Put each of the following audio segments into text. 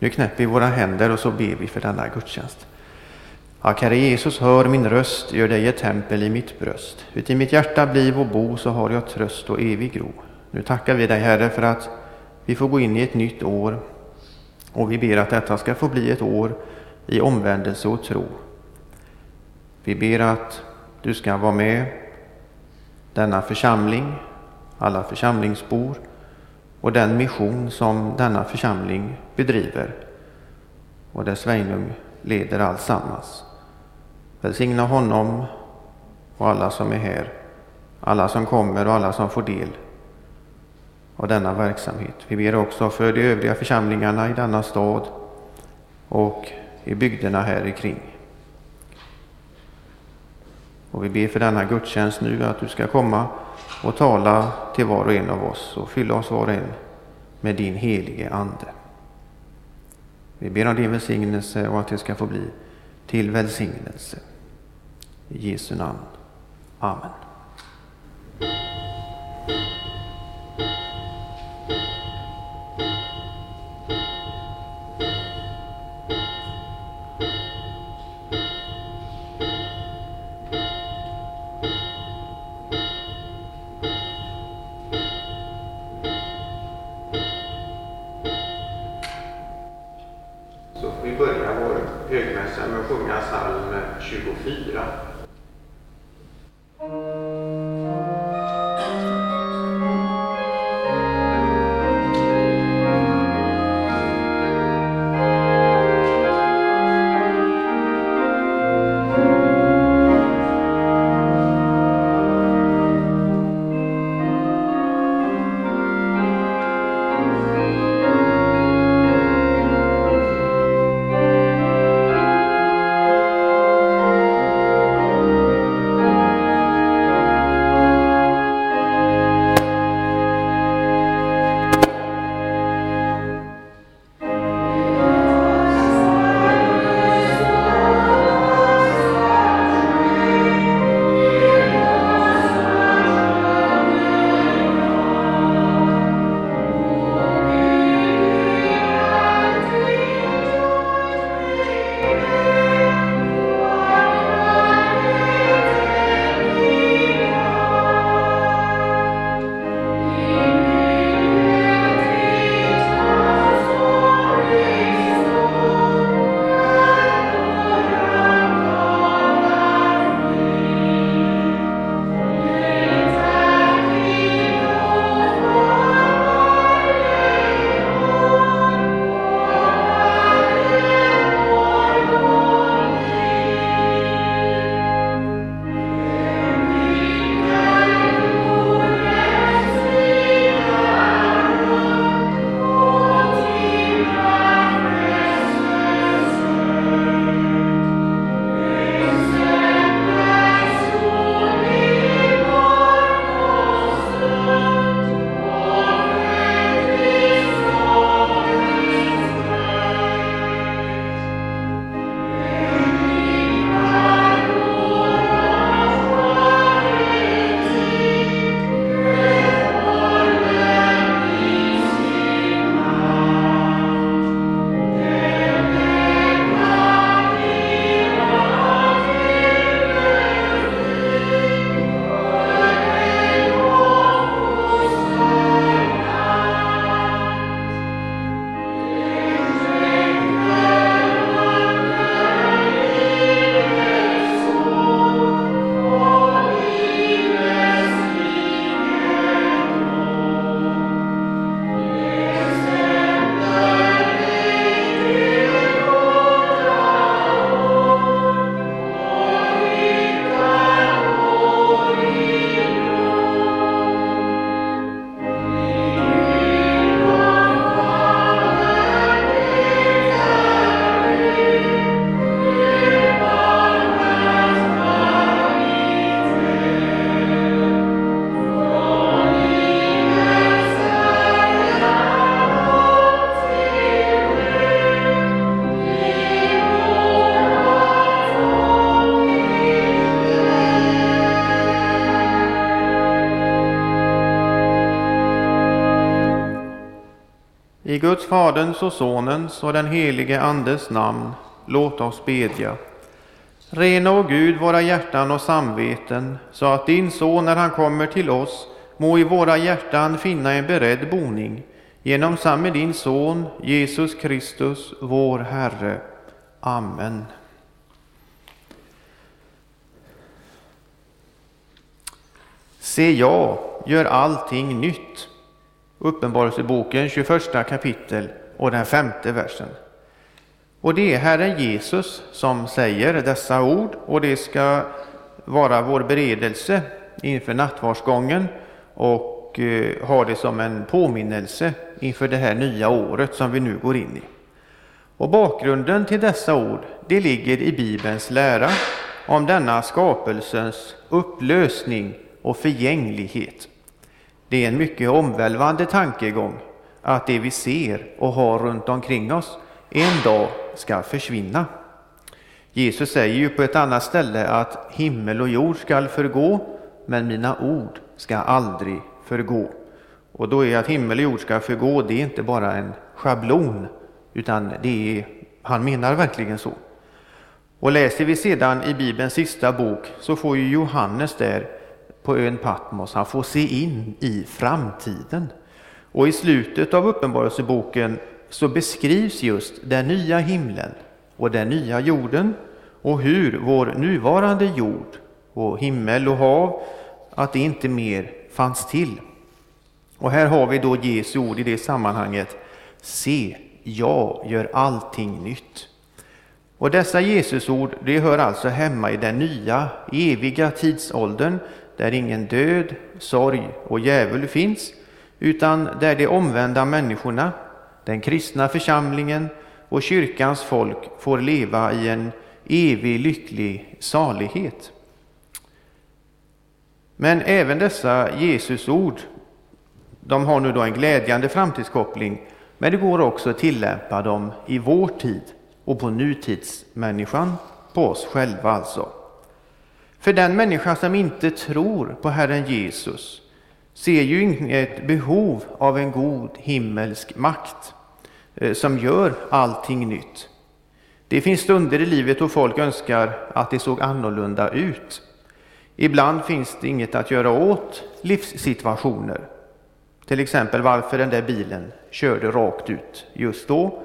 Nu knäpper vi våra händer och så ber vi för denna gudstjänst. Ack, Herre Jesus, hör min röst, gör dig ett tempel i mitt bröst. Uti mitt hjärta bliv och bo, så har jag tröst och evig ro. Nu tackar vi dig, Herre, för att vi får gå in i ett nytt år och vi ber att detta ska få bli ett år i omvändelse och tro. Vi ber att du ska vara med denna församling, alla församlingsbor och den mission som denna församling bedriver och där Sveinung leder allsammans. Välsigna honom och alla som är här, alla som kommer och alla som får del av denna verksamhet. Vi ber också för de övriga församlingarna i denna stad och i bygderna här kring. Och vi ber för denna gudstjänst nu att du ska komma och tala till var och en av oss och fylla oss var och en med din helige Ande. Vi ber om din välsignelse och att det ska få bli till välsignelse. I Jesu namn. Amen. Guds Faderns och Sonens och den helige Andes namn, låt oss bedja. Rena, o Gud, våra hjärtan och samveten, så att din Son, när han kommer till oss, må i våra hjärtan finna en beredd boning, genom samme din Son, Jesus Kristus, vår Herre. Amen. Se, jag gör allting nytt. Uppenbarelseboken 21 kapitel och den femte versen. Och det är Herren Jesus som säger dessa ord och det ska vara vår beredelse inför nattvardsgången och eh, ha det som en påminnelse inför det här nya året som vi nu går in i. Och bakgrunden till dessa ord, det ligger i Bibelns lära om denna skapelsens upplösning och förgänglighet. Det är en mycket omvälvande tankegång att det vi ser och har runt omkring oss en dag ska försvinna. Jesus säger ju på ett annat ställe att himmel och jord skall förgå, men mina ord ska aldrig förgå. Och då är att himmel och jord ska förgå, det är inte bara en schablon, utan det är, han menar verkligen så. Och läser vi sedan i Bibelns sista bok så får ju Johannes där på ön Patmos, han får se in i framtiden. Och i slutet av Uppenbarelseboken så beskrivs just den nya himlen och den nya jorden och hur vår nuvarande jord och himmel och hav, att det inte mer fanns till. Och här har vi då Jesu ord i det sammanhanget. Se, jag gör allting nytt. Och dessa Jesusord, det hör alltså hemma i den nya, eviga tidsåldern där ingen död, sorg och djävul finns, utan där de omvända människorna, den kristna församlingen och kyrkans folk får leva i en evig lycklig salighet. Men även dessa Jesusord, de har nu då en glädjande framtidskoppling, men det går också att tillämpa dem i vår tid och på nutidsmänniskan, på oss själva alltså. För den människa som inte tror på Herren Jesus ser ju inget behov av en god himmelsk makt eh, som gör allting nytt. Det finns stunder i livet då folk önskar att det såg annorlunda ut. Ibland finns det inget att göra åt livssituationer. Till exempel varför den där bilen körde rakt ut just då,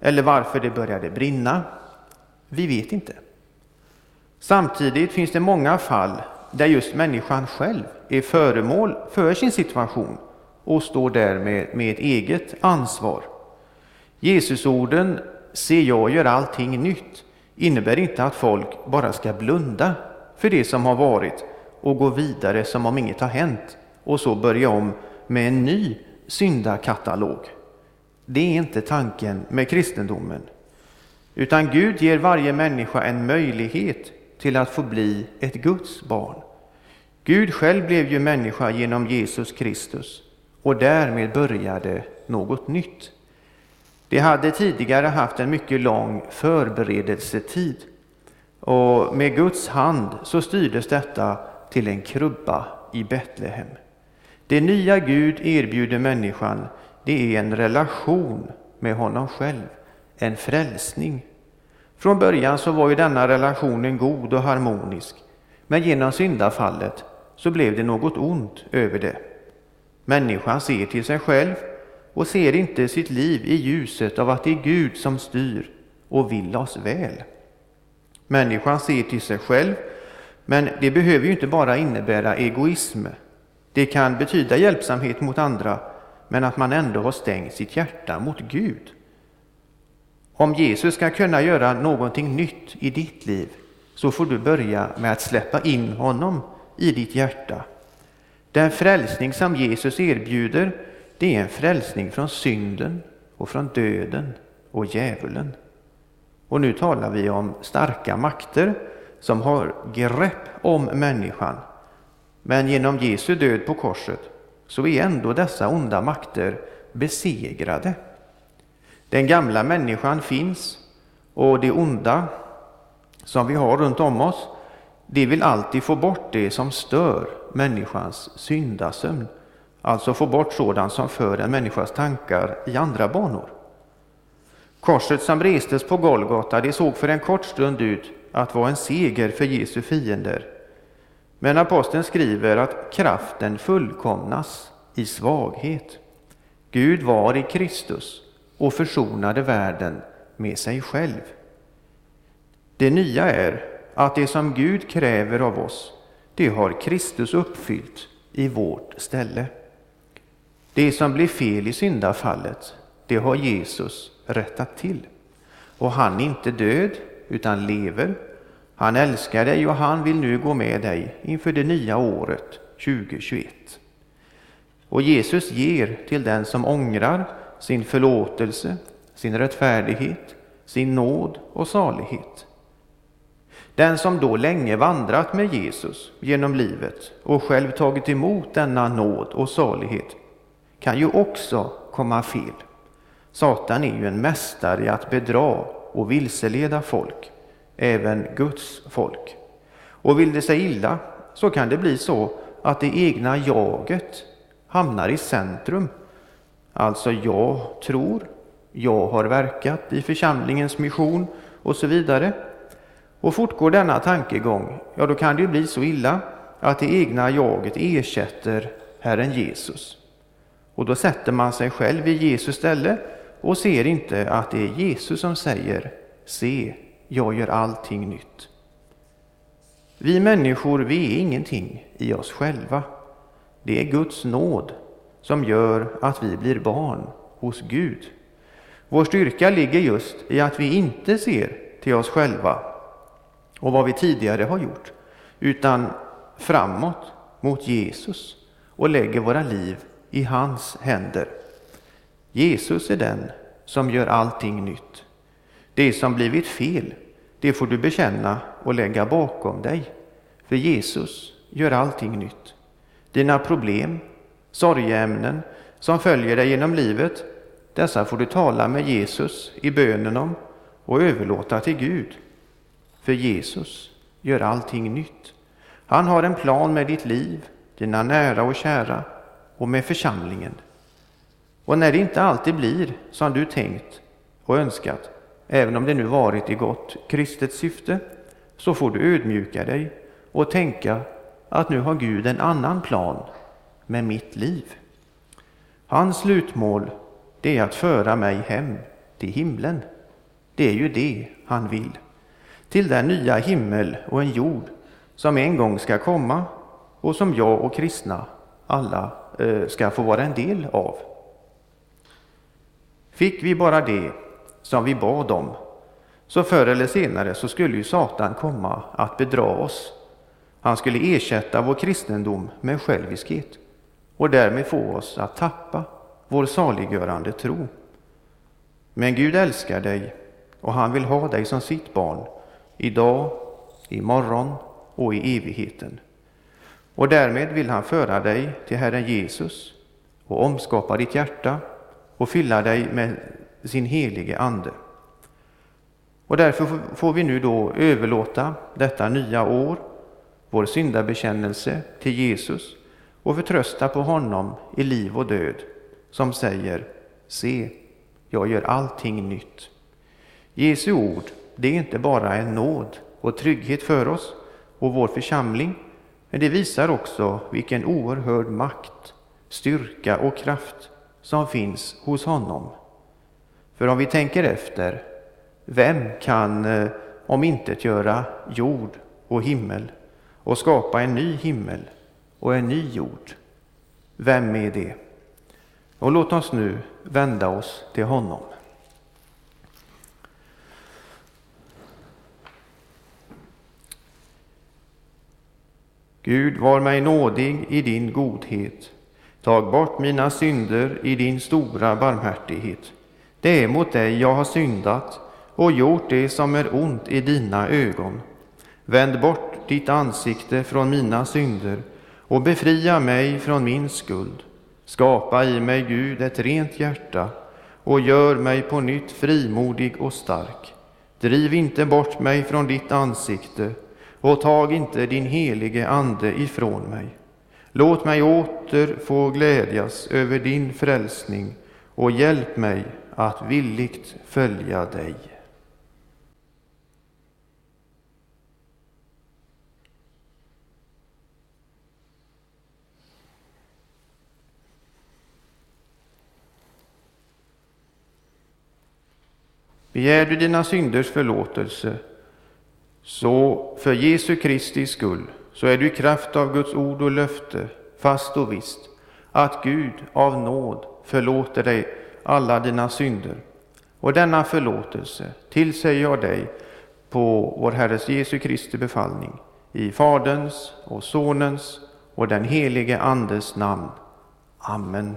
eller varför det började brinna. Vi vet inte. Samtidigt finns det många fall där just människan själv är föremål för sin situation och står där med, med ett eget ansvar. Jesusorden ”Se, jag gör allting nytt” innebär inte att folk bara ska blunda för det som har varit och gå vidare som om inget har hänt och så börja om med en ny syndakatalog. Det är inte tanken med kristendomen. Utan Gud ger varje människa en möjlighet till att få bli ett Guds barn. Gud själv blev ju människa genom Jesus Kristus och därmed började något nytt. Det hade tidigare haft en mycket lång förberedelsetid och med Guds hand så styrdes detta till en krubba i Betlehem. Det nya Gud erbjuder människan, det är en relation med honom själv, en frälsning från början så var ju denna relationen god och harmonisk, men genom syndafallet så blev det något ont över det. Människan ser till sig själv och ser inte sitt liv i ljuset av att det är Gud som styr och vill oss väl. Människan ser till sig själv, men det behöver ju inte bara innebära egoism. Det kan betyda hjälpsamhet mot andra, men att man ändå har stängt sitt hjärta mot Gud. Om Jesus ska kunna göra någonting nytt i ditt liv så får du börja med att släppa in honom i ditt hjärta. Den frälsning som Jesus erbjuder, det är en frälsning från synden och från döden och djävulen. Och nu talar vi om starka makter som har grepp om människan. Men genom Jesu död på korset så är ändå dessa onda makter besegrade. Den gamla människan finns och det onda som vi har runt om oss, det vill alltid få bort det som stör människans syndasömn. alltså få bort sådant som för en människas tankar i andra banor. Korset som restes på Golgata, det såg för en kort stund ut att vara en seger för Jesu fiender. Men aposteln skriver att kraften fullkomnas i svaghet. Gud var i Kristus och försonade världen med sig själv. Det nya är att det som Gud kräver av oss, det har Kristus uppfyllt i vårt ställe. Det som blev fel i syndafallet, det har Jesus rättat till. Och han är inte död, utan lever. Han älskar dig och han vill nu gå med dig inför det nya året 2021. Och Jesus ger till den som ångrar sin förlåtelse, sin rättfärdighet, sin nåd och salighet. Den som då länge vandrat med Jesus genom livet och själv tagit emot denna nåd och salighet kan ju också komma fel. Satan är ju en mästare i att bedra och vilseleda folk, även Guds folk. Och vill det sig illa så kan det bli så att det egna jaget hamnar i centrum. Alltså jag tror, jag har verkat i församlingens mission och så vidare. Och fortgår denna tankegång, ja då kan det bli så illa att det egna jaget ersätter Herren Jesus. Och då sätter man sig själv i Jesus ställe och ser inte att det är Jesus som säger Se, jag gör allting nytt. Vi människor, vi är ingenting i oss själva. Det är Guds nåd som gör att vi blir barn hos Gud. Vår styrka ligger just i att vi inte ser till oss själva och vad vi tidigare har gjort, utan framåt mot Jesus och lägger våra liv i hans händer. Jesus är den som gör allting nytt. Det som blivit fel, det får du bekänna och lägga bakom dig. För Jesus gör allting nytt. Dina problem, sorgeämnen som följer dig genom livet, dessa får du tala med Jesus i bönen om och överlåta till Gud. För Jesus gör allting nytt. Han har en plan med ditt liv, dina nära och kära och med församlingen. Och när det inte alltid blir som du tänkt och önskat, även om det nu varit i gott kristet syfte, så får du ödmjuka dig och tänka att nu har Gud en annan plan med mitt liv. Hans slutmål, det är att föra mig hem till himlen. Det är ju det han vill. Till den nya himmel och en jord som en gång ska komma och som jag och kristna alla eh, ska få vara en del av. Fick vi bara det som vi bad om, så förr eller senare så skulle ju Satan komma att bedra oss. Han skulle ersätta vår kristendom med själviskhet och därmed få oss att tappa vår saliggörande tro. Men Gud älskar dig och han vill ha dig som sitt barn idag, imorgon och i evigheten. Och därmed vill han föra dig till Herren Jesus och omskapa ditt hjärta och fylla dig med sin helige Ande. Och därför får vi nu då överlåta detta nya år, vår syndabekännelse, till Jesus och förtrösta på honom i liv och död, som säger Se, jag gör allting nytt. Jesu ord, det är inte bara en nåd och trygghet för oss och vår församling, men det visar också vilken oerhörd makt, styrka och kraft som finns hos honom. För om vi tänker efter, vem kan eh, om inte göra jord och himmel och skapa en ny himmel och en ny jord? Vem är det? Och låt oss nu vända oss till honom. Gud, var mig nådig i din godhet. Tag bort mina synder i din stora barmhärtighet. Det är mot dig jag har syndat och gjort det som är ont i dina ögon. Vänd bort ditt ansikte från mina synder och befria mig från min skuld. Skapa i mig, Gud, ett rent hjärta och gör mig på nytt frimodig och stark. Driv inte bort mig från ditt ansikte och tag inte din helige Ande ifrån mig. Låt mig åter få glädjas över din frälsning och hjälp mig att villigt följa dig. Begär du dina synders förlåtelse, så för Jesu Kristi skull, så är du i kraft av Guds ord och löfte fast och visst att Gud av nåd förlåter dig alla dina synder. Och denna förlåtelse tillsäger jag dig på vår Herres Jesu Kristi befallning i Faderns och Sonens och den helige Andes namn. Amen.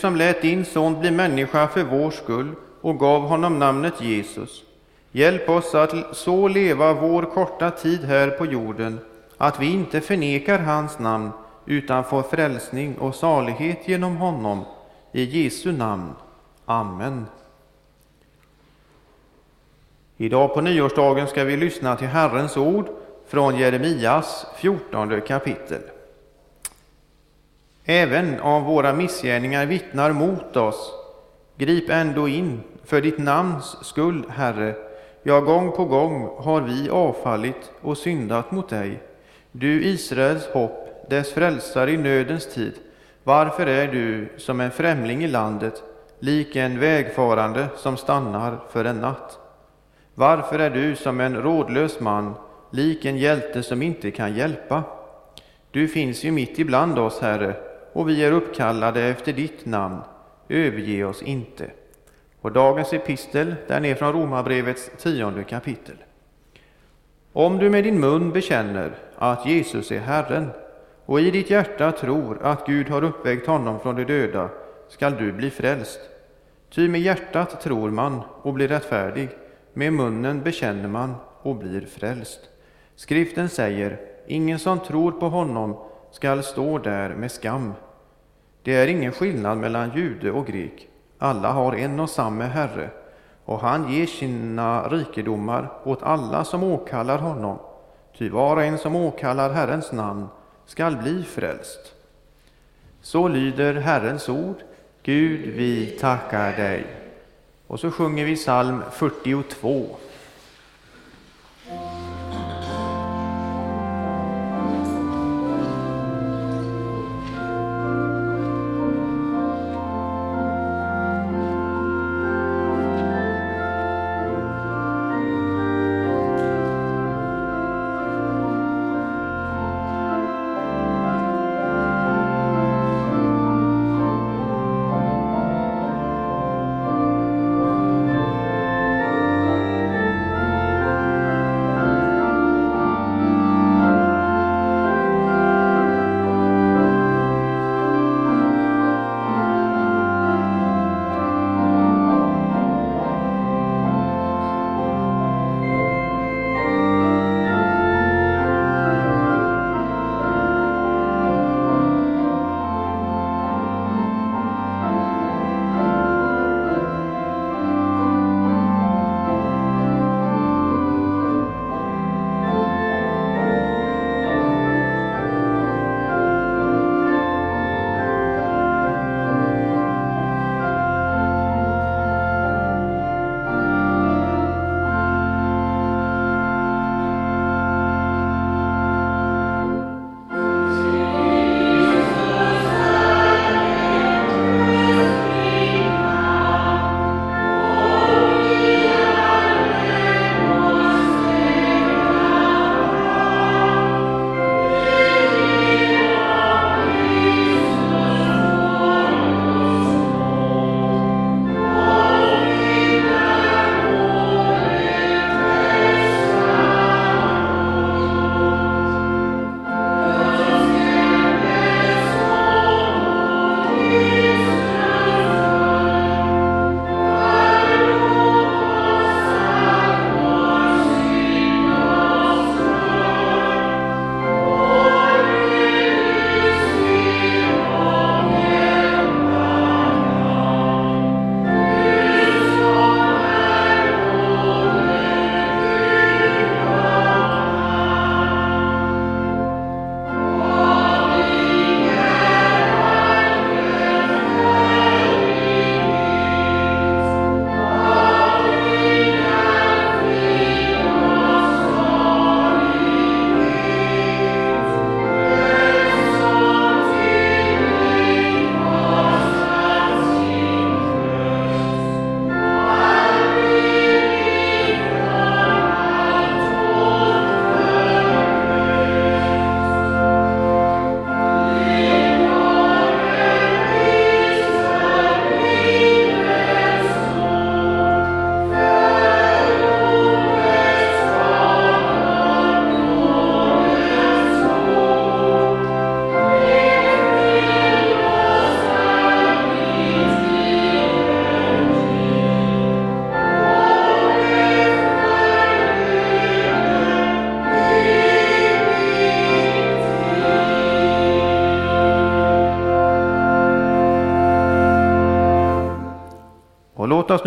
Som lät din son bli människa för vår skull och gav honom namnet Jesus. Hjälp oss att så leva vår korta tid här på jorden att vi inte förnekar hans namn utan får frälsning och salighet genom honom. I Jesu namn. Amen. Idag på nyårsdagen ska vi lyssna till Herrens ord från Jeremias 14 kapitel. Även om våra missgärningar vittnar mot oss, grip ändå in för ditt namns skull, Herre. Ja, gång på gång har vi avfallit och syndat mot dig. Du Israels hopp, dess frälsare i nödens tid. Varför är du som en främling i landet, lik en vägfarande som stannar för en natt? Varför är du som en rådlös man, lik en hjälte som inte kan hjälpa? Du finns ju mitt ibland oss, Herre, och vi är uppkallade efter ditt namn. Överge oss inte. Och dagens epistel, den är från Romarbrevets tionde kapitel. Om du med din mun bekänner att Jesus är Herren och i ditt hjärta tror att Gud har uppväckt honom från de döda skall du bli frälst. Ty med hjärtat tror man och blir rättfärdig, med munnen bekänner man och blir frälst. Skriften säger, ingen som tror på honom skall stå där med skam. Det är ingen skillnad mellan jude och grek. Alla har en och samma Herre, och han ger sina rikedomar åt alla som åkallar honom. Ty var och en som åkallar Herrens namn skall bli frälst. Så lyder Herrens ord. Gud, vi tackar dig. Och så sjunger vi psalm 42.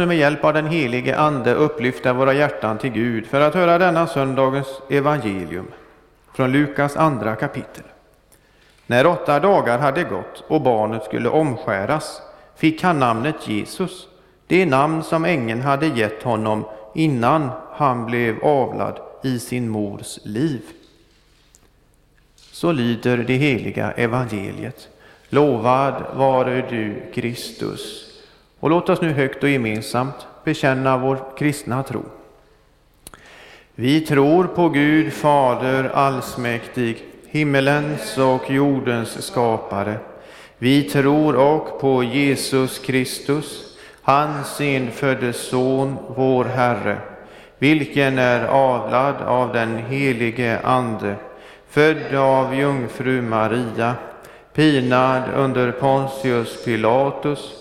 Nu med hjälp av den helige Ande upplyfta våra hjärtan till Gud för att höra denna söndagens evangelium från Lukas andra kapitel. När åtta dagar hade gått och barnet skulle omskäras fick han namnet Jesus, det namn som ängeln hade gett honom innan han blev avlad i sin mors liv. Så lyder det heliga evangeliet. Lovad vare du, Kristus. Och låt oss nu högt och gemensamt bekänna vår kristna tro. Vi tror på Gud Fader allsmäktig, himmelens och jordens skapare. Vi tror och på Jesus Kristus, hans enfödde Son, vår Herre, vilken är avlad av den helige Ande, född av jungfru Maria, pinad under Pontius Pilatus,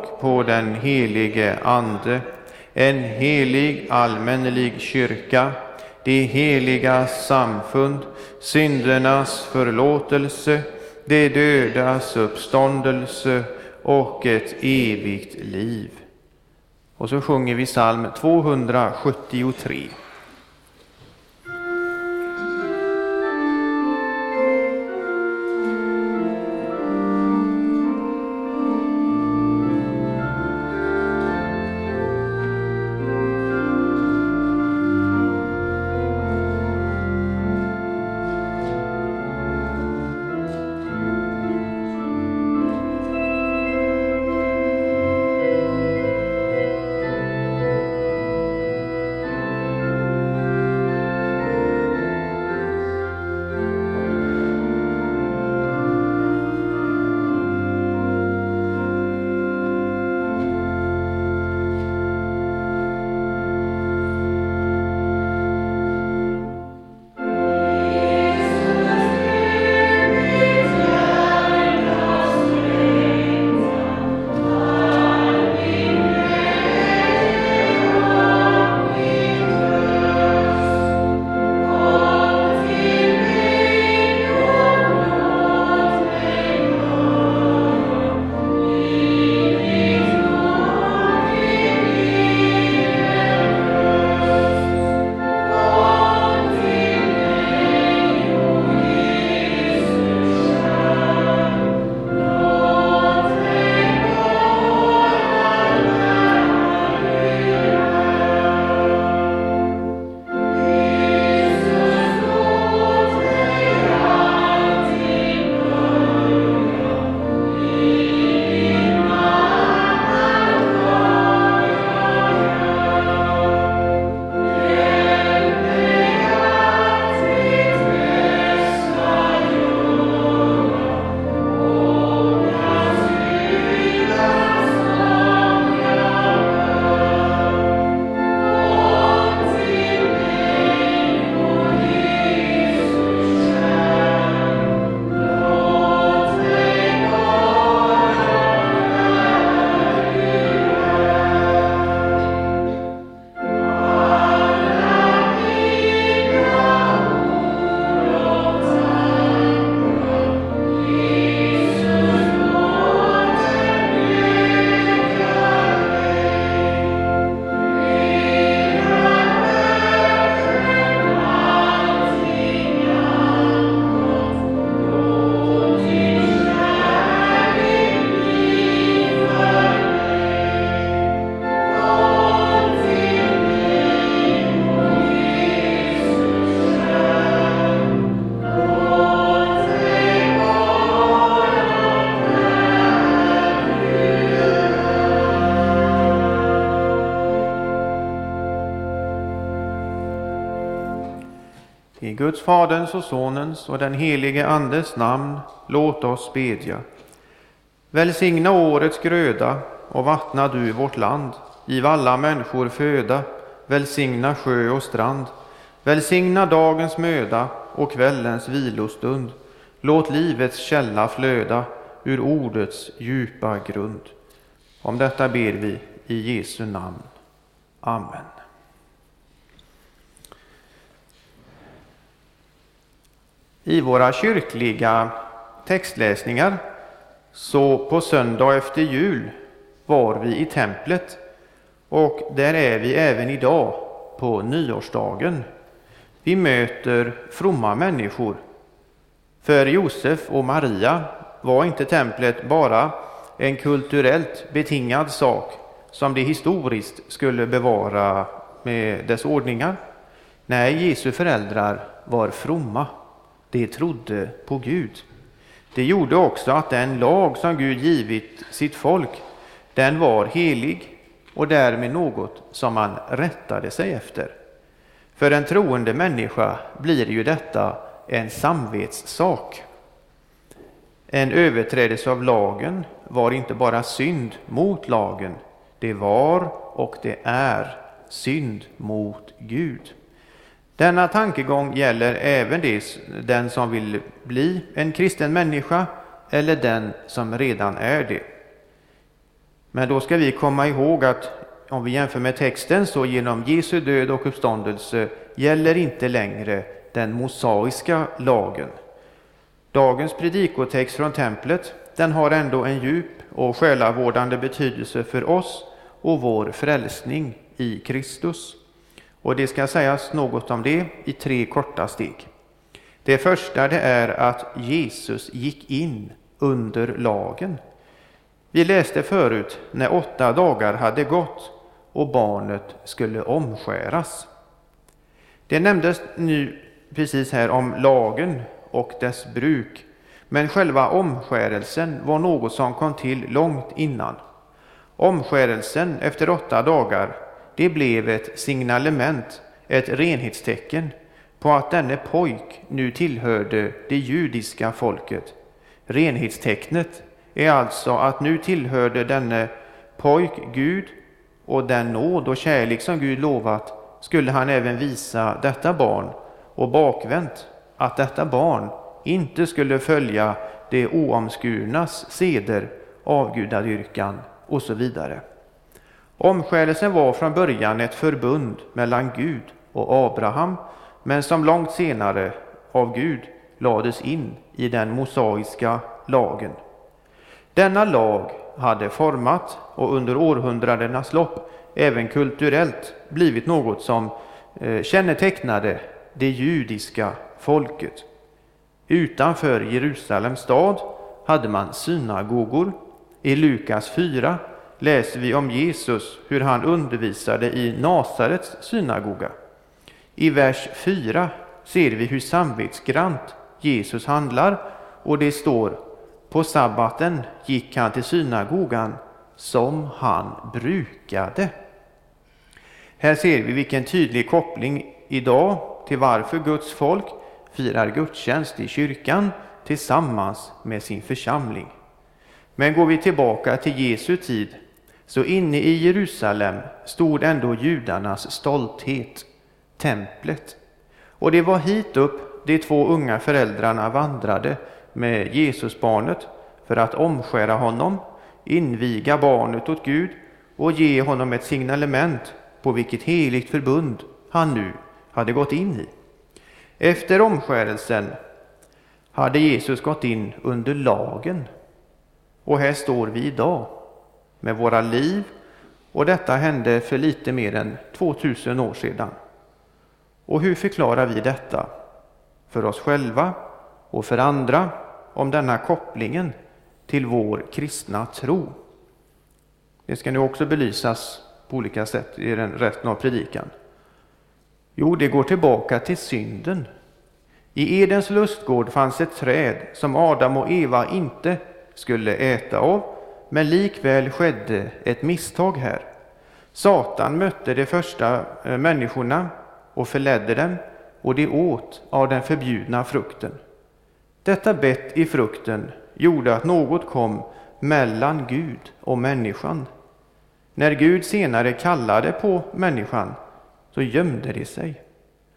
på den helige Ande, en helig allmännelig kyrka, det heliga samfund, syndernas förlåtelse, de dödas uppståndelse och ett evigt liv. Och så sjunger vi psalm 273. Guds, Faderns och Sonens och den helige Andes namn, låt oss bedja. Välsigna årets gröda och vattna du vårt land giv alla människor föda, välsigna sjö och strand, välsigna dagens möda och kvällens vilostund. Låt livets källa flöda ur ordets djupa grund. Om detta ber vi i Jesu namn. Amen. I våra kyrkliga textläsningar så på söndag efter jul var vi i templet och där är vi även idag på nyårsdagen. Vi möter fromma människor. För Josef och Maria var inte templet bara en kulturellt betingad sak som de historiskt skulle bevara med dess ordningar. Nej, Jesu föräldrar var fromma. De trodde på Gud. Det gjorde också att den lag som Gud givit sitt folk, den var helig och därmed något som man rättade sig efter. För en troende människa blir ju detta en samvetssak. En överträdelse av lagen var inte bara synd mot lagen, det var och det är synd mot Gud. Denna tankegång gäller även det, den som vill bli en kristen människa eller den som redan är det. Men då ska vi komma ihåg att om vi jämför med texten så genom Jesu död och uppståndelse gäller inte längre den mosaiska lagen. Dagens predikotext från templet den har ändå en djup och själavårdande betydelse för oss och vår frälsning i Kristus. Och det ska sägas något om det i tre korta steg. Det första det är att Jesus gick in under lagen. Vi läste förut när åtta dagar hade gått och barnet skulle omskäras. Det nämndes nu precis här om lagen och dess bruk, men själva omskärelsen var något som kom till långt innan. Omskärelsen efter åtta dagar det blev ett signalement, ett renhetstecken på att denne pojk nu tillhörde det judiska folket. Renhetstecknet är alltså att nu tillhörde denne pojk Gud och den nåd och kärlek som Gud lovat skulle han även visa detta barn och bakvänt att detta barn inte skulle följa det oomskurnas seder, avgudadyrkan och så vidare. Omskärelsen var från början ett förbund mellan Gud och Abraham, men som långt senare av Gud lades in i den mosaiska lagen. Denna lag hade format och under århundradenas lopp även kulturellt blivit något som eh, kännetecknade det judiska folket. Utanför Jerusalems stad hade man synagogor. I Lukas 4 läser vi om Jesus, hur han undervisade i Nasarets synagoga. I vers 4 ser vi hur samvetsgrant Jesus handlar och det står på sabbaten gick han till synagogan som han brukade. Här ser vi vilken tydlig koppling idag till varför Guds folk firar gudstjänst i kyrkan tillsammans med sin församling. Men går vi tillbaka till Jesu tid så inne i Jerusalem stod ändå judarnas stolthet, templet. Och det var hit upp de två unga föräldrarna vandrade med Jesusbarnet för att omskära honom, inviga barnet åt Gud och ge honom ett signalement på vilket heligt förbund han nu hade gått in i. Efter omskärelsen hade Jesus gått in under lagen. Och här står vi idag med våra liv och detta hände för lite mer än 2000 år sedan. Och hur förklarar vi detta för oss själva och för andra om denna kopplingen till vår kristna tro? Det ska nu också belysas på olika sätt i den resten av predikan. Jo, det går tillbaka till synden. I Edens lustgård fanns ett träd som Adam och Eva inte skulle äta av men likväl skedde ett misstag här. Satan mötte de första eh, människorna och förledde dem och de åt av den förbjudna frukten. Detta bett i frukten gjorde att något kom mellan Gud och människan. När Gud senare kallade på människan så gömde de sig.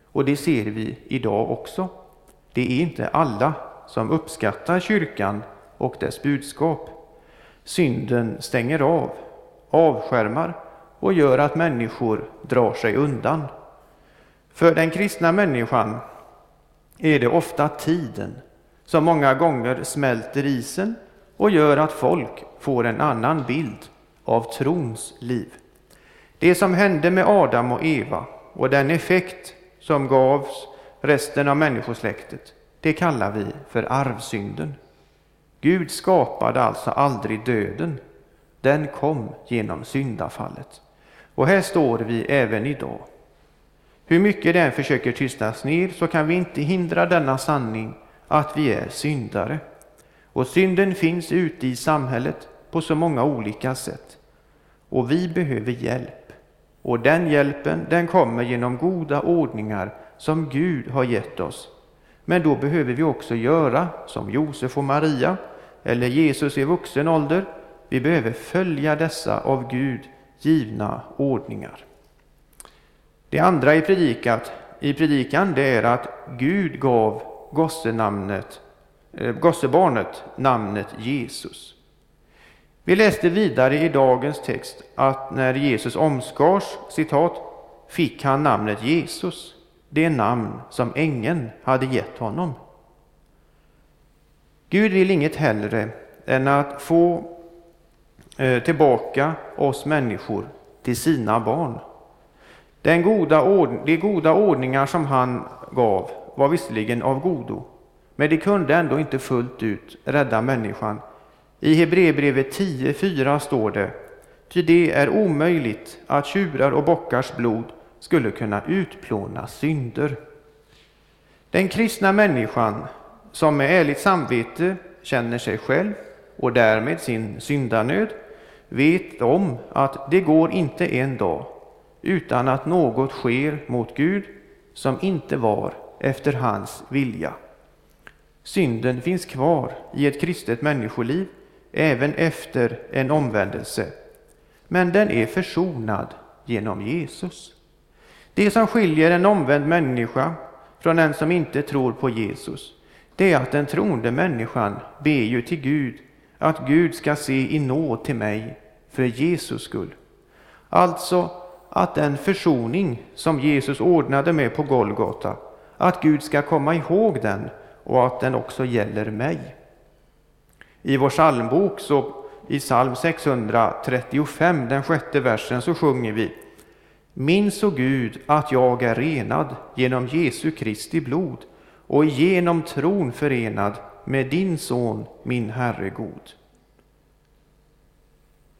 Och det ser vi idag också. Det är inte alla som uppskattar kyrkan och dess budskap. Synden stänger av, avskärmar och gör att människor drar sig undan. För den kristna människan är det ofta tiden som många gånger smälter isen och gör att folk får en annan bild av trons liv. Det som hände med Adam och Eva och den effekt som gavs resten av människosläktet, det kallar vi för arvsynden. Gud skapade alltså aldrig döden. Den kom genom syndafallet. Och här står vi även idag. Hur mycket den försöker tystas ner så kan vi inte hindra denna sanning att vi är syndare. Och synden finns ute i samhället på så många olika sätt. Och vi behöver hjälp. Och den hjälpen den kommer genom goda ordningar som Gud har gett oss. Men då behöver vi också göra som Josef och Maria eller Jesus i vuxen ålder. Vi behöver följa dessa av Gud givna ordningar. Det andra i, predikat, i predikan det är att Gud gav gossenamnet, eh, gossebarnet namnet Jesus. Vi läste vidare i dagens text att när Jesus omskars, citat, fick han namnet Jesus, det namn som ängeln hade gett honom. Gud vill inget hellre än att få eh, tillbaka oss människor till sina barn. Den goda ord, de goda ordningar som han gav var visserligen av godo, men de kunde ändå inte fullt ut rädda människan. I Hebreerbrevet 10.4 står det, ty det är omöjligt att tjurar och bockars blod skulle kunna utplåna synder. Den kristna människan som med ärligt samvete känner sig själv och därmed sin syndanöd vet om att det går inte en dag utan att något sker mot Gud som inte var efter hans vilja. Synden finns kvar i ett kristet människoliv även efter en omvändelse, men den är försonad genom Jesus. Det som skiljer en omvänd människa från en som inte tror på Jesus, det är att den troende människan ber ju till Gud att Gud ska se i nåd till mig för Jesus skull. Alltså att den försoning som Jesus ordnade med på Golgata, att Gud ska komma ihåg den och att den också gäller mig. I vår psalmbok, så i psalm 635, den sjätte versen, så sjunger vi Minns, o Gud, att jag är renad genom Jesu Kristi blod och genom tron förenad med din son, min Herre god.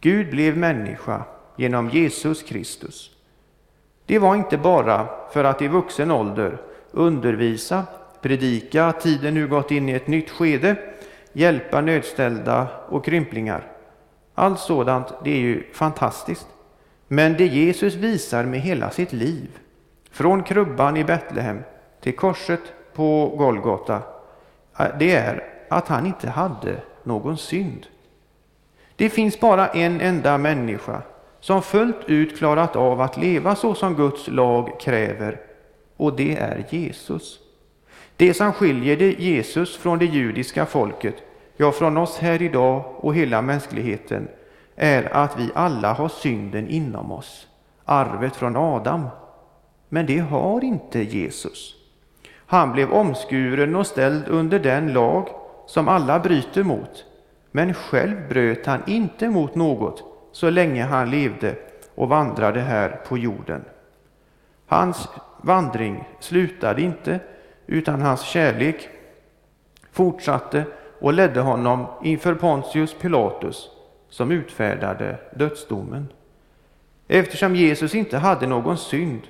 Gud blev människa genom Jesus Kristus. Det var inte bara för att i vuxen ålder undervisa, predika att tiden nu gått in i ett nytt skede, hjälpa nödställda och krymplingar. Allt sådant, det är ju fantastiskt. Men det Jesus visar med hela sitt liv, från krubban i Betlehem till korset på Golgata, eh, det är att han inte hade någon synd. Det finns bara en enda människa som fullt ut klarat av att leva så som Guds lag kräver, och det är Jesus. Det som skiljer det Jesus från det judiska folket, ja, från oss här idag och hela mänskligheten, är att vi alla har synden inom oss, arvet från Adam. Men det har inte Jesus. Han blev omskuren och ställd under den lag som alla bryter mot, men själv bröt han inte mot något så länge han levde och vandrade här på jorden. Hans vandring slutade inte, utan hans kärlek fortsatte och ledde honom inför Pontius Pilatus som utfärdade dödsdomen. Eftersom Jesus inte hade någon synd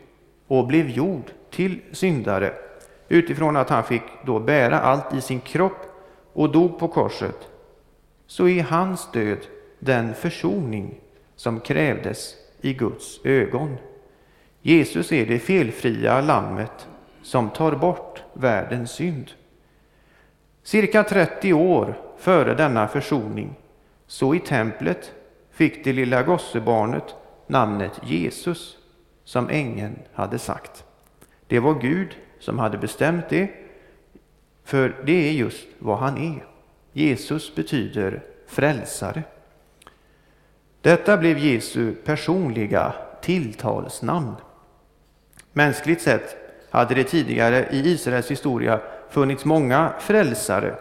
och blev gjord till syndare utifrån att han fick då bära allt i sin kropp och dog på korset, så är hans död den försoning som krävdes i Guds ögon. Jesus är det felfria lammet som tar bort världens synd. Cirka 30 år före denna försoning, så i templet, fick det lilla gossebarnet namnet Jesus som ängeln hade sagt. Det var Gud som hade bestämt det, för det är just vad han är. Jesus betyder frälsare. Detta blev Jesu personliga tilltalsnamn. Mänskligt sett hade det tidigare i Israels historia funnits många frälsare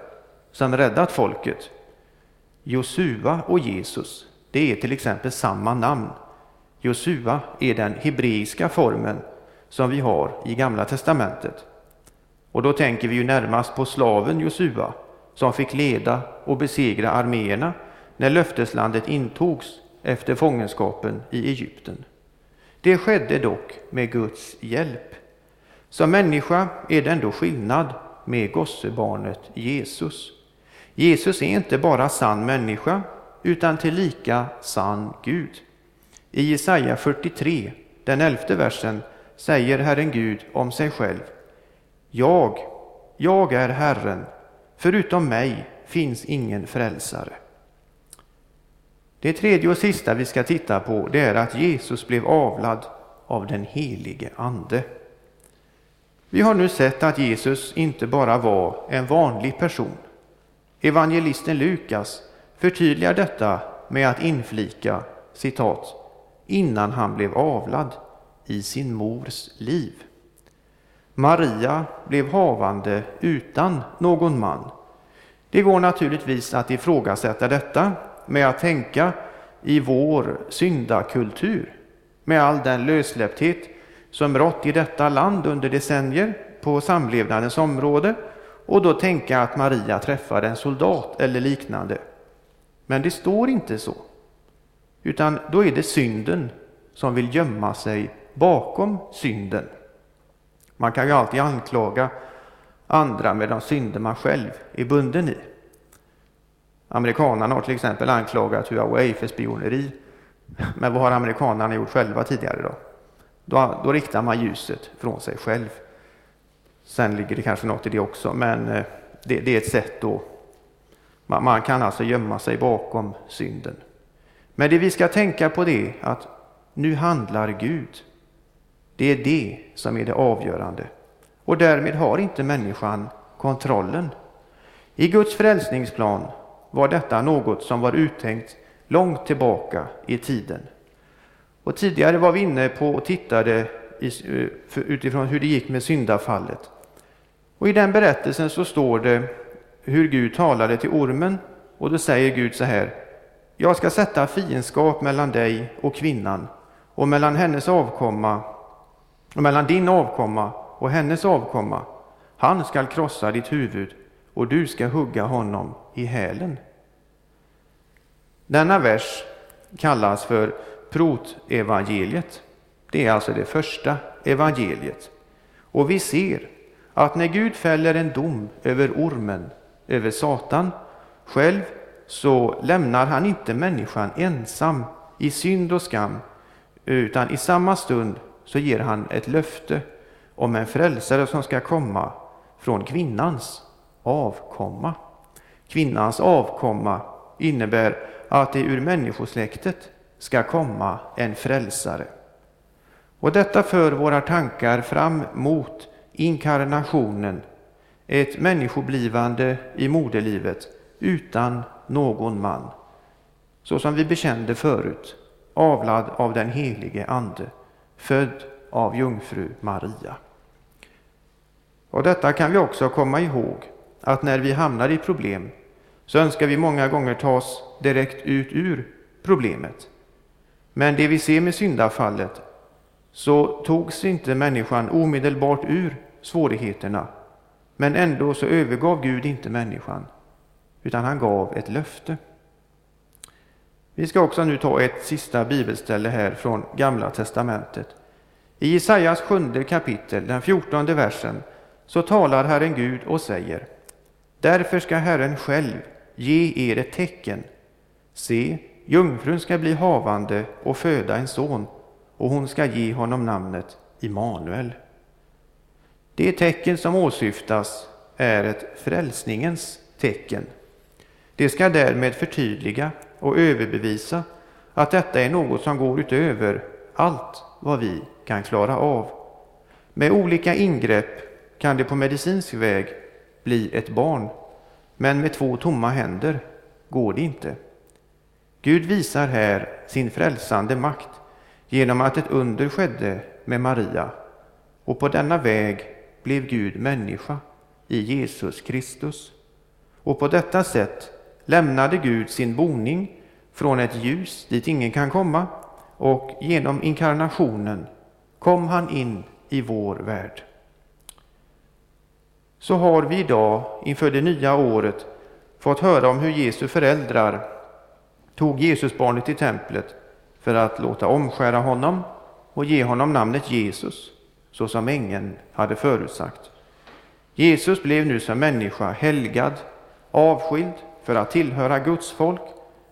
som räddat folket. Josua och Jesus, det är till exempel samma namn. Josua är den hebreiska formen som vi har i Gamla testamentet. Och då tänker vi ju närmast på slaven Josua som fick leda och besegra arméerna när löfteslandet intogs efter fångenskapen i Egypten. Det skedde dock med Guds hjälp. Som människa är det ändå skillnad med gossebarnet Jesus. Jesus är inte bara sann människa utan tillika sann Gud. I Jesaja 43, den elfte versen, säger Herren Gud om sig själv. Jag, jag är Herren, förutom mig finns ingen frälsare. Det tredje och sista vi ska titta på det är att Jesus blev avlad av den helige Ande. Vi har nu sett att Jesus inte bara var en vanlig person. Evangelisten Lukas förtydligar detta med att inflika citat innan han blev avlad i sin mors liv. Maria blev havande utan någon man. Det går naturligtvis att ifrågasätta detta med att tänka i vår syndakultur med all den lössläppthet som rått i detta land under decennier på samlevnadens område och då tänka att Maria träffade en soldat eller liknande. Men det står inte så, utan då är det synden som vill gömma sig bakom synden. Man kan ju alltid anklaga andra med de synder man själv är bunden i. Amerikanerna har till exempel anklagat Huawei för spioneri. Men vad har amerikanerna gjort själva tidigare då? Då, då riktar man ljuset från sig själv. Sen ligger det kanske något i det också, men eh, det, det är ett sätt då. Man, man, kan alltså gömma sig bakom synden. Men det vi ska tänka på det är att nu handlar Gud. Det är det som är det avgörande. Och därmed har inte människan kontrollen. I Guds frälsningsplan var detta något som var uttänkt långt tillbaka i tiden. Och tidigare var vi inne på och tittade eh, utifrån hur det gick med syndafallet. Och I den berättelsen så står det hur Gud talade till ormen och då säger Gud så här. Jag ska sätta fiendskap mellan dig och kvinnan och mellan hennes avkomma och mellan din avkomma och hennes avkomma. Han skall krossa ditt huvud och du ska hugga honom i hälen. Denna vers kallas för protevangeliet. Det är alltså det första evangeliet. Och vi ser att när Gud fäller en dom över ormen, över Satan själv, så lämnar han inte människan ensam i synd och skam, utan i samma stund så ger han ett löfte om en frälsare som ska komma från kvinnans avkomma. Kvinnans avkomma innebär att det ur människosläktet ska komma en frälsare. Och detta för våra tankar fram mot inkarnationen, ett människoblivande i moderlivet utan någon man. Så som vi bekände förut, avlad av den helige Ande, född av jungfru Maria. Och detta kan vi också komma ihåg, att när vi hamnar i problem så önskar vi många gånger ta oss direkt ut ur problemet. Men det vi ser med syndafallet så togs inte människan omedelbart ur svårigheterna. Men ändå så övergav Gud inte människan, utan han gav ett löfte. Vi ska också nu ta ett sista bibelställe här från Gamla testamentet. I Jesajas sjunde kapitel, den fjortonde versen, så talar Herren Gud och säger Därför ska Herren själv ge er ett tecken. Se, jungfrun ska bli havande och föda en son, och hon ska ge honom namnet Immanuel. Det tecken som åsyftas är ett frälsningens tecken. Det ska därmed förtydliga och överbevisa att detta är något som går utöver allt vad vi kan klara av. Med olika ingrepp kan det på medicinsk väg bli ett barn, men med två tomma händer går det inte. Gud visar här sin frälsande makt genom att ett under skedde med Maria och på denna väg blev Gud människa i Jesus Kristus. Och på detta sätt lämnade Gud sin boning från ett ljus dit ingen kan komma och genom inkarnationen kom han in i vår värld. Så har vi idag inför det nya året fått höra om hur Jesu föräldrar tog Jesusbarnet till templet för att låta omskära honom och ge honom namnet Jesus, så som ängeln hade förutsagt. Jesus blev nu som människa helgad, avskild för att tillhöra Guds folk,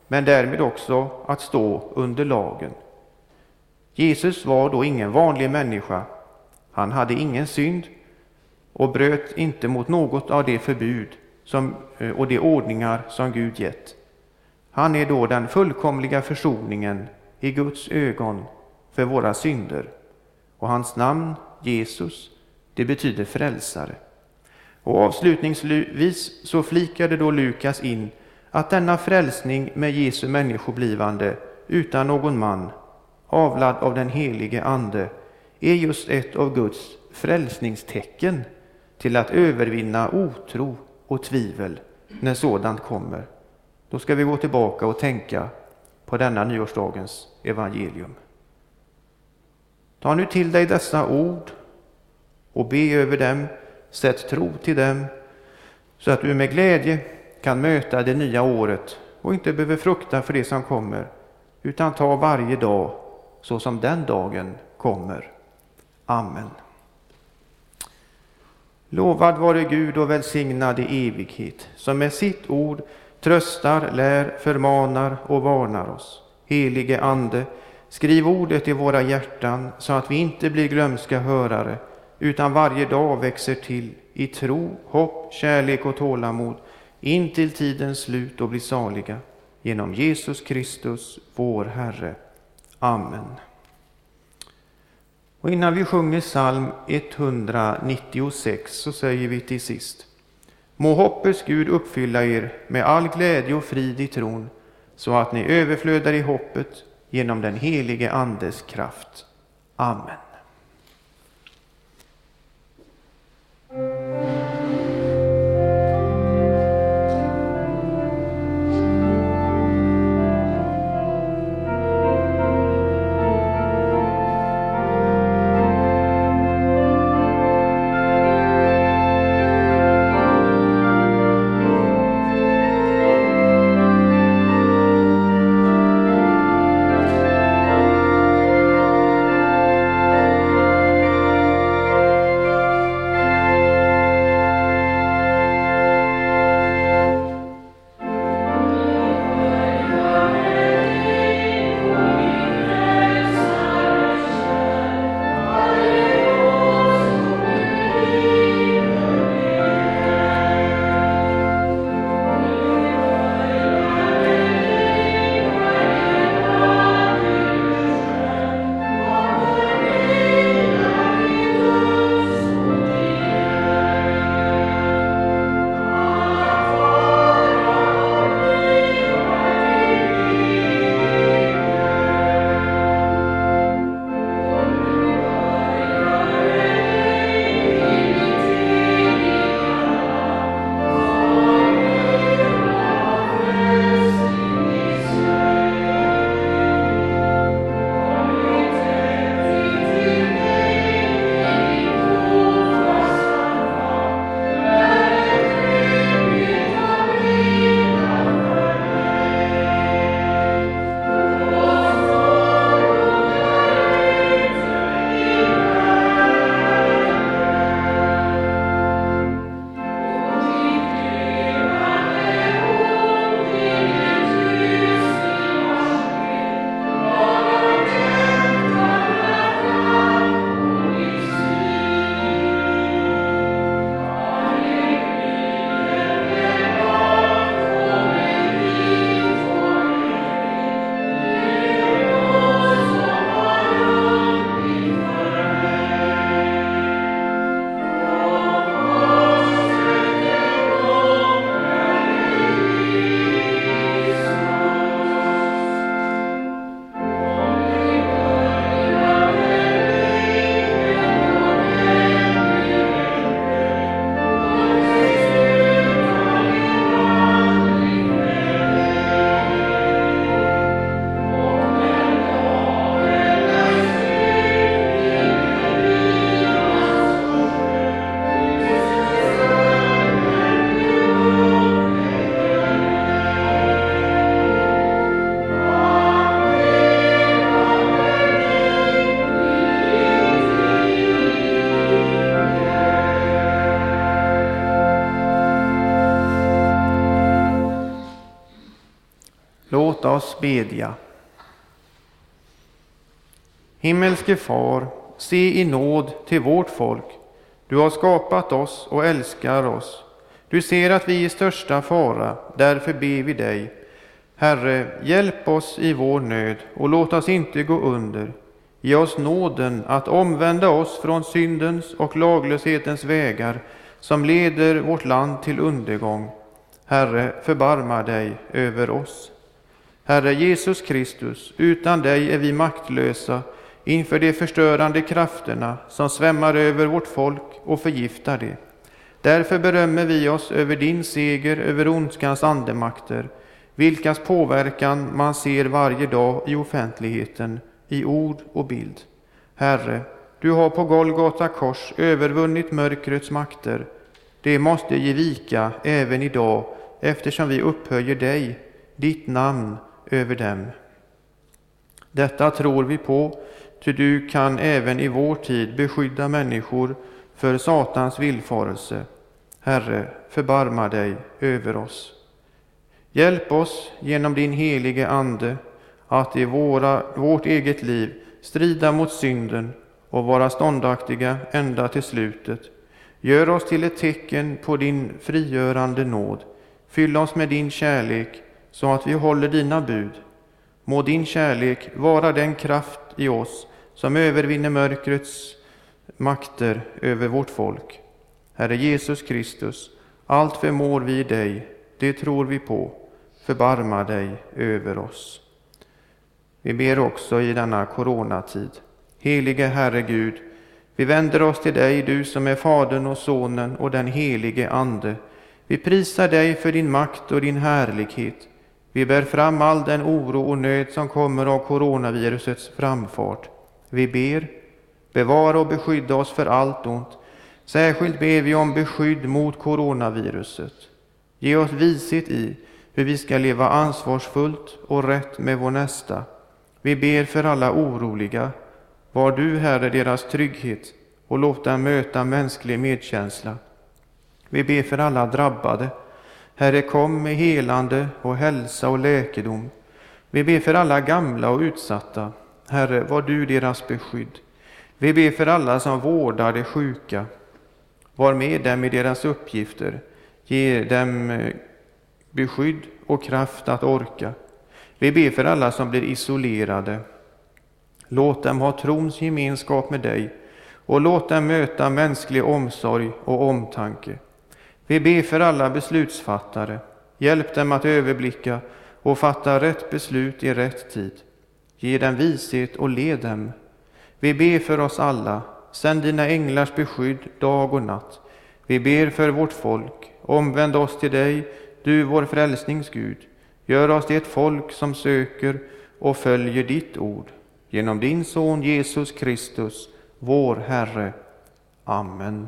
men därmed också att stå under lagen. Jesus var då ingen vanlig människa. Han hade ingen synd och bröt inte mot något av de förbud som, eh, och de ordningar som Gud gett. Han är då den fullkomliga försoningen i Guds ögon för våra synder. Och hans namn, Jesus, det betyder frälsare. Och avslutningsvis så flikade då Lukas in att denna frälsning med Jesu människoblivande utan någon man, avlad av den helige Ande, är just ett av Guds frälsningstecken till att övervinna otro och tvivel när sådant kommer. Då ska vi gå tillbaka och tänka på denna nyårsdagens evangelium. Ta nu till dig dessa ord och be över dem, sätt tro till dem, så att du med glädje kan möta det nya året och inte behöver frukta för det som kommer, utan ta varje dag så som den dagen kommer. Amen. Lovad vare Gud och välsignad i evighet, som med sitt ord tröstar, lär, förmanar och varnar oss. Helige Ande, skriv ordet i våra hjärtan så att vi inte blir glömska hörare, utan varje dag växer till i tro, hopp, kärlek och tålamod in till tidens slut och blir saliga. Genom Jesus Kristus, vår Herre. Amen. Och innan vi sjunger psalm 196 så säger vi till sist Må hoppets Gud uppfylla er med all glädje och frid i tron så att ni överflödar i hoppet genom den helige Andes kraft. Amen. Bedja. Himmelske Far, se i nåd till vårt folk. Du har skapat oss och älskar oss. Du ser att vi är i största fara, därför ber vi dig. Herre, hjälp oss i vår nöd och låt oss inte gå under. Ge oss nåden att omvända oss från syndens och laglöshetens vägar som leder vårt land till undergång. Herre, förbarma dig över oss. Herre Jesus Kristus, utan dig är vi maktlösa inför de förstörande krafterna som svämmar över vårt folk och förgiftar det. Därför berömmer vi oss över din seger över ondskans andemakter, vilkas påverkan man ser varje dag i offentligheten, i ord och bild. Herre, du har på Golgata kors övervunnit mörkrets makter. Det måste ge vika även idag, eftersom vi upphöjer dig, ditt namn, över dem. Detta tror vi på, ty du kan även i vår tid beskydda människor för Satans villfarelse. Herre, förbarma dig över oss. Hjälp oss genom din helige Ande att i våra, vårt eget liv strida mot synden och vara ståndaktiga ända till slutet. Gör oss till ett tecken på din frigörande nåd. Fyll oss med din kärlek så att vi håller dina bud. Må din kärlek vara den kraft i oss som övervinner mörkrets makter över vårt folk. Herre Jesus Kristus, allt förmår vi dig, det tror vi på. Förbarma dig över oss. Vi ber också i denna coronatid. Helige Herre Gud, vi vänder oss till dig, du som är Fadern och Sonen och den helige Ande. Vi prisar dig för din makt och din härlighet. Vi bär fram all den oro och nöd som kommer av coronavirusets framfart. Vi ber, bevara och beskydda oss för allt ont. Särskilt ber vi om beskydd mot coronaviruset. Ge oss vishet i hur vi ska leva ansvarsfullt och rätt med vår nästa. Vi ber för alla oroliga. Var du, Herre, deras trygghet och låt dem möta mänsklig medkänsla. Vi ber för alla drabbade. Herre, kom med helande och hälsa och läkedom. Vi ber för alla gamla och utsatta. Herre, var du deras beskydd. Vi ber för alla som vårdar de sjuka. Var med dem i deras uppgifter. Ge dem eh, beskydd och kraft att orka. Vi ber för alla som blir isolerade. Låt dem ha trons gemenskap med dig och låt dem möta mänsklig omsorg och omtanke. Vi ber för alla beslutsfattare. Hjälp dem att överblicka och fatta rätt beslut i rätt tid. Ge dem vishet och led dem. Vi ber för oss alla. Sänd dina änglars beskydd dag och natt. Vi ber för vårt folk. Omvänd oss till dig, du vår frälsningsgud. Gör oss till ett folk som söker och följer ditt ord. Genom din son Jesus Kristus, vår Herre. Amen.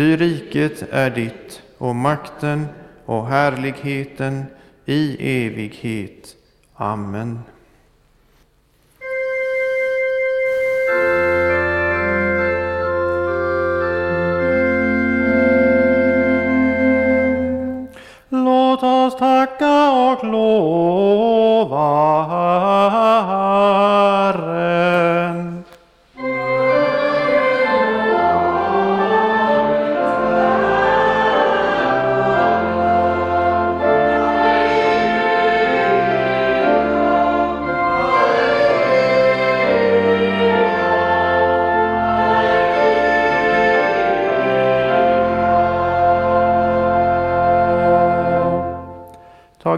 Ty riket är ditt och makten och härligheten i evighet. Amen. Låt oss tacka och lova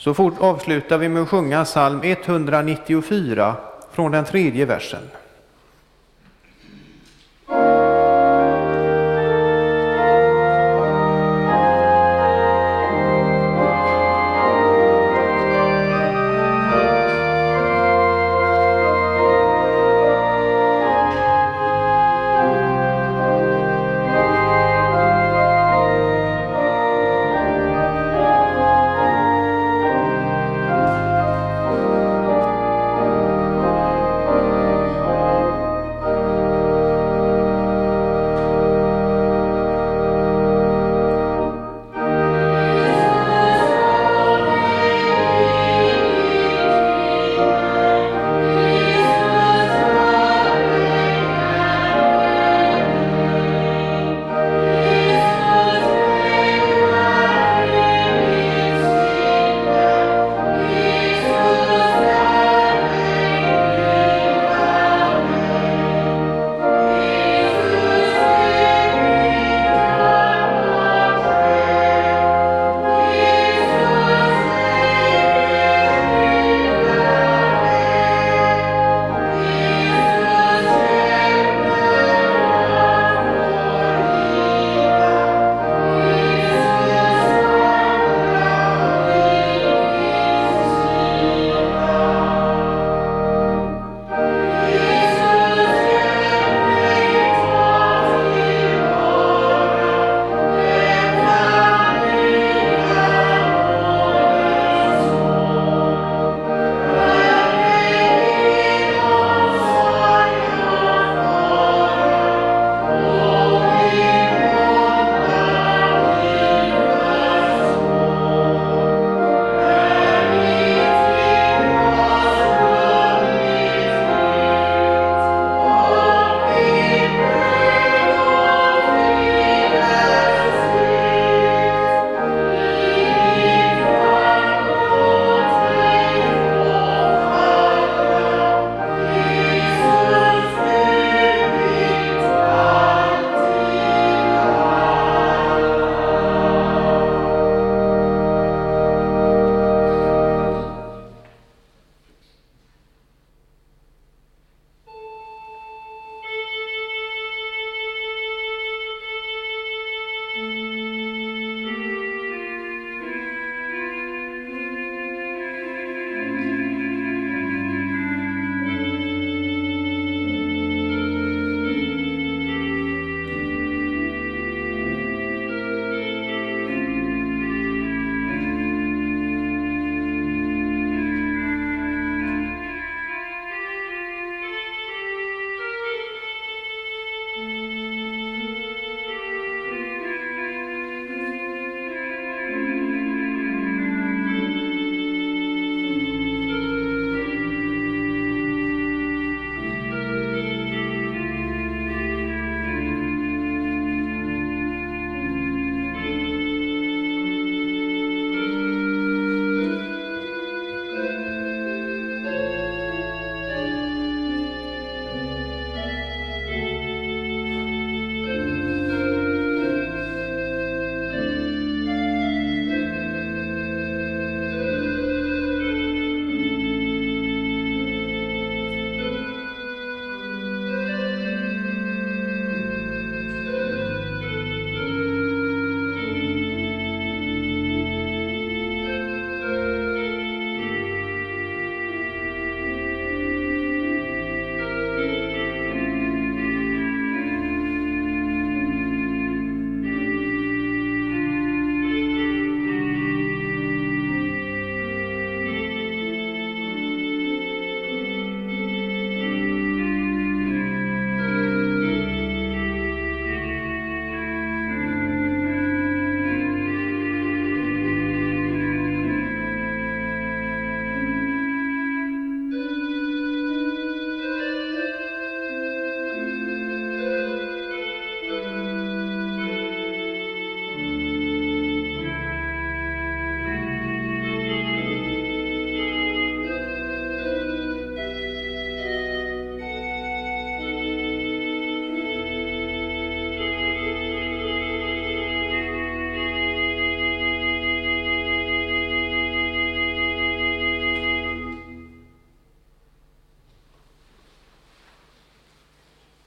Så fort avslutar vi med att sjunga psalm 194 från den tredje versen.